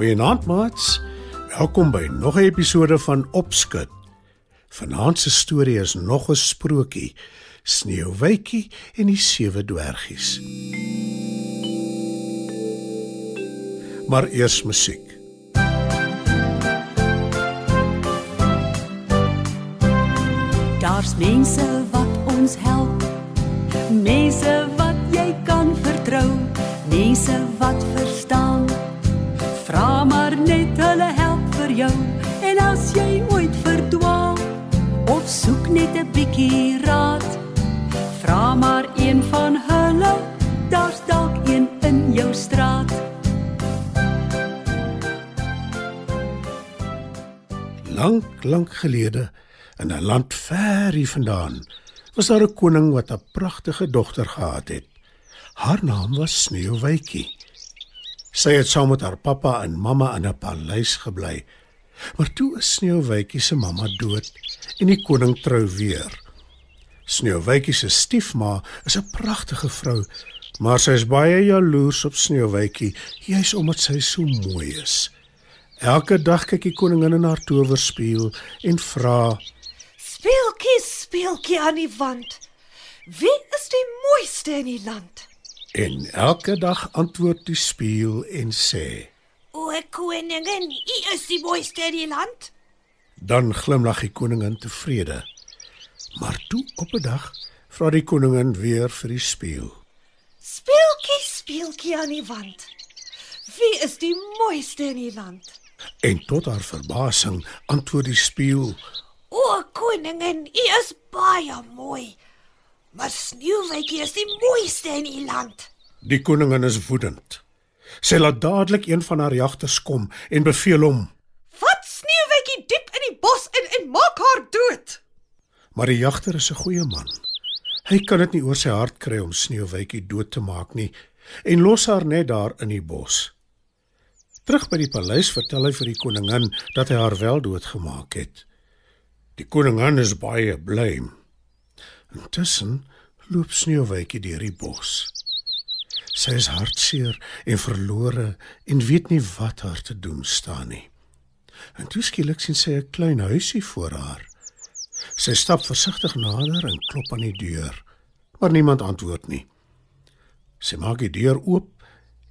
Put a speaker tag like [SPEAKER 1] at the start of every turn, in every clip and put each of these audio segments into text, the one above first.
[SPEAKER 1] Goeienaand maats. Welkom by nog 'n episode van Opskud. Vanaand se storie is nog 'n sprokie. Sneeuwwitjie en die sewe dwergies. Maar eers musiek.
[SPEAKER 2] Daar's mense wat ons help. Mense wat jy kan vertrou. Mense wat verstaan. Soek net 'n bietjie raad, vra maar een van hulle. Daar's dalk een in jou straat.
[SPEAKER 1] Lank, lank gelede in 'n land ver hier vandaan, was daar 'n koning wat 'n pragtige dogter gehad het. Haar naam was Sneeuwwitjie. Sy het saam met haar pappa en mamma in 'n paleis gebly. Maar toe is Sneeuwwitjie se mamma dood en die koning trou weer. Sneeuwwitjie se stiefma is 'n pragtige vrou, maar sy is baie jaloers op Sneeuwwitjie, juis omdat sy so mooi is. Elke dag kyk die koningin in haar towerspieël en vra:
[SPEAKER 3] Speeltjie, speeltjie aan die wand. Wie is die mooiste in die land?
[SPEAKER 1] En elke dag antwoord die spieël en sê:
[SPEAKER 3] O, koningin, u is die mooiste in die land.
[SPEAKER 1] Dan glimlag die koningin tevrede. Maar toe op 'n dag vra die koningin weer vir die spieël.
[SPEAKER 3] Speeltjie, speeltjie aan die wand. Wie is die mooiste in die land?
[SPEAKER 1] En tot haar verbasing antwoord die spieël:
[SPEAKER 3] O, koningin, u is baie mooi. Maar Sneeuwwitjie is die mooiste in die land.
[SPEAKER 1] Die koningin is woedend. Sy laat dadelik een van haar jagters kom en beveel hom,
[SPEAKER 3] Vat Sneeuwwitjie diep in die bos in en maak haar dood.
[SPEAKER 1] maar die jagter is 'n goeie man. Hy kan dit nie oor sy hart kry om Sneeuwwitjie dood te maak nie en los haar net daar in die bos. Terug by die paleis vertel hy vir die koningin dat hy haar wel doodgemaak het. Die koningin is baie bly. Intussen loop Sneeuwwitjie deur die bos. Sy is hartseer en verlore en weet nie wat haar te doen staan nie. En toe skielik sien sy 'n klein huisie voor haar. Sy stap versigtig nader en klop aan die deur, maar niemand antwoord nie. Sy maak die deur oop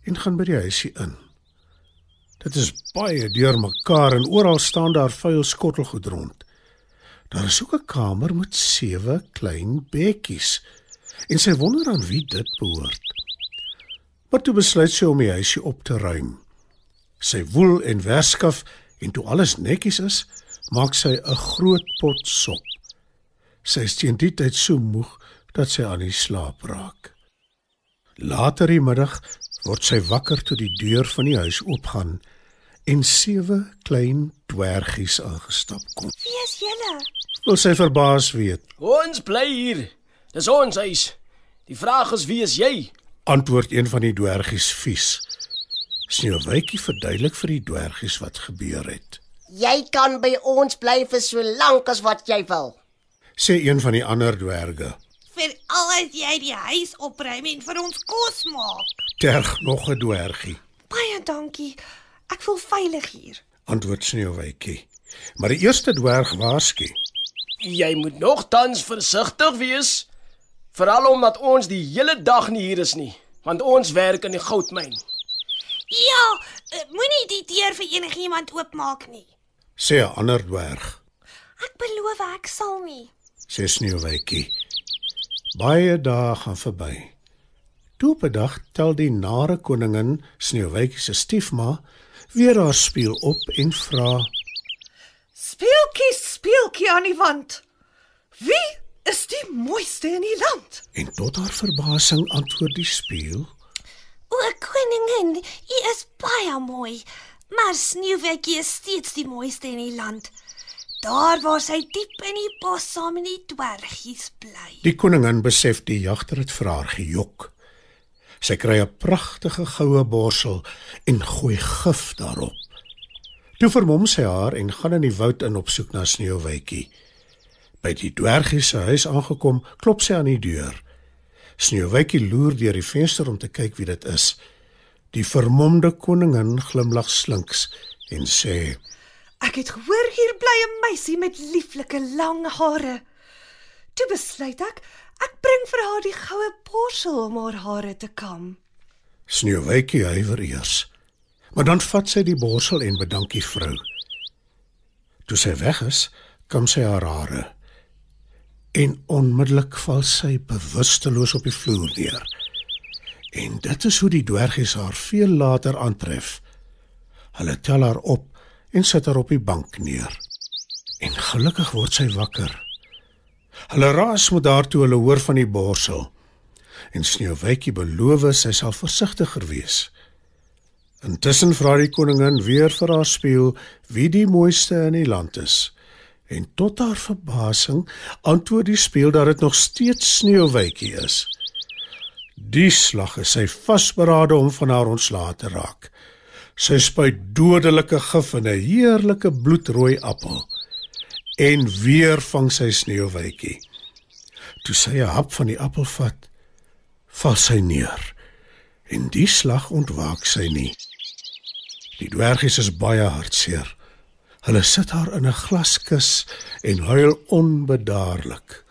[SPEAKER 1] en gaan by die huisie in. Dit is baie deurmekaar en oral staan daar vuil skottelgoed rond. Daar is ook 'n kamer met sewe klein bedjies en sy wonder aan wie dit behoort. Maar toe besluit sy om die huisie op te ruim. Sy woel en werskaf en toe alles netjies is, maak sy 'n groot pot sop. Sy is teen die tyd so moeg dat sy aan die slaap raak. Later die middag word sy wakker toe die deur van die huis oopgaan en sewe klein dwergies aangestap kom.
[SPEAKER 3] Wie is julle?
[SPEAKER 1] Wil sy verbaas weet,
[SPEAKER 4] Ons bly hier. Dis ons huis. Die vraag is wie is jy?
[SPEAKER 1] Antwoord een van die dwergies vies. Sneeuwwitjie verduidelik vir die dwergies wat gebeur het.
[SPEAKER 5] Jy kan by ons bly vir so lank as wat jy wil.
[SPEAKER 1] Sê een van die ander dwerge.
[SPEAKER 3] Vir al as jy die huis opruim en vir ons kos maak.
[SPEAKER 1] Terg nog 'n dwergie,
[SPEAKER 3] Baie dankie. Ek voel veilig hier.
[SPEAKER 1] antwoord Sneeuwwitjie. Maar die eerste dwerg waarsku.
[SPEAKER 4] Jy moet nogtans versigtig wees, veral omdat ons die hele dag nie hier is nie, want ons werk in die goudmyn.
[SPEAKER 3] Ja, eh, moenie die deur vir enigiemand oopmaak nie.
[SPEAKER 1] Sê 'n ander dwerg.
[SPEAKER 3] Ek beloof ek sal nie.
[SPEAKER 1] Sê Sneeuwwitjie. Baie dae gaan verby. Toe op 'n dag tel die nare koningin Sneeuwwitjie se stiefma weer haar spieël op en vra:
[SPEAKER 3] Speeltjie, speeltjie aan die wand.
[SPEAKER 6] Wie is die mooiste in die land?
[SPEAKER 1] En tot haar verbasing antwoord die spieël:
[SPEAKER 3] O, koningin, u is baie mooi, maar Sneeuwwitjie is steeds die mooiste in die land. Daar waar sy diep in die bos saam met die dwergies bly.
[SPEAKER 1] Die koningin besef die jagter het vir haar gejok. Sy kry 'n pragtige goue borsel en gooi gif daarop. Toe vermom sy haar en gaan in die woud in op soek na Sneeuwwitjie. By die dwergie se huis aangekom, klop sy aan die deur. Sneeuwwitjie loer deur die venster om te kyk wie dit is. Die vermomde koningin glimlag slinks en sê:
[SPEAKER 6] Ek het gehoor hier bly 'n meisie met lieflike lang hare. Toe besluit ek, ek bring vir haar die goue borsel om haar hare te kam.
[SPEAKER 1] Sneeuwwitjie huiwer eers, maar dan vat sy die borsel en bedank die vrou. Toe sy weg is, kam sy haar hare en onmiddellik val sy bewusteloos op die vloer neer. En dit is hoe die dwergies haar veel later aantref. Hulle tel haar op en sit haar op die bank neer. En gelukkig word sy wakker. Hulle raas met haar toe hulle hoor van die borsel. En Sneeuwwitjie beloof sy sal versigtiger wees. Intussen vra die koningin weer vir haar spieël wie die mooiste in die land is. En tot haar verbasing antwoord die spieël dat dit nog steeds Sneeuwwitjie is. Die slag is sy vasberade om van haar ontslae te raak. Sy spuit dodelike gif in 'n heerlike bloedrooi appel. En weer vang sy Sneeuwwitjie. Toe sy 'n hap van die appel vat, val sy neer. En die slag ontwaak sy nie. Die dwergies is baie hartseer. Hulle sit haar in 'n glaskus en huil onbedaarlik.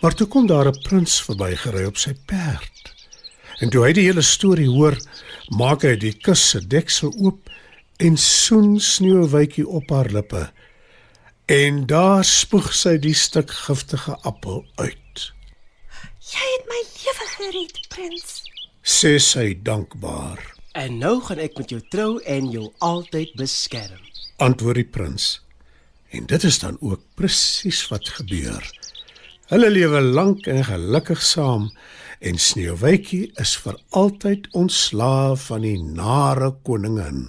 [SPEAKER 1] Maar toe kom daar 'n prins verbygery op sy perd. En toe hy die hele storie hoor, maak hy die kus se deksel oop en soen Sneeuwwitjie op haar lippe. En daar spoeg sy die stuk giftige appel uit.
[SPEAKER 3] Jy het my lewe gered, prins.
[SPEAKER 1] Sê sy dankbaar.
[SPEAKER 4] En nou gaan ek met jou trou en jou altyd beskerm.
[SPEAKER 1] Antwoord die prins. En dit is dan ook presies wat gebeur. Hulle lewe lank en gelukkig saam en Sneeuwwitjie is vir altyd ontslaaf van die nare koningin.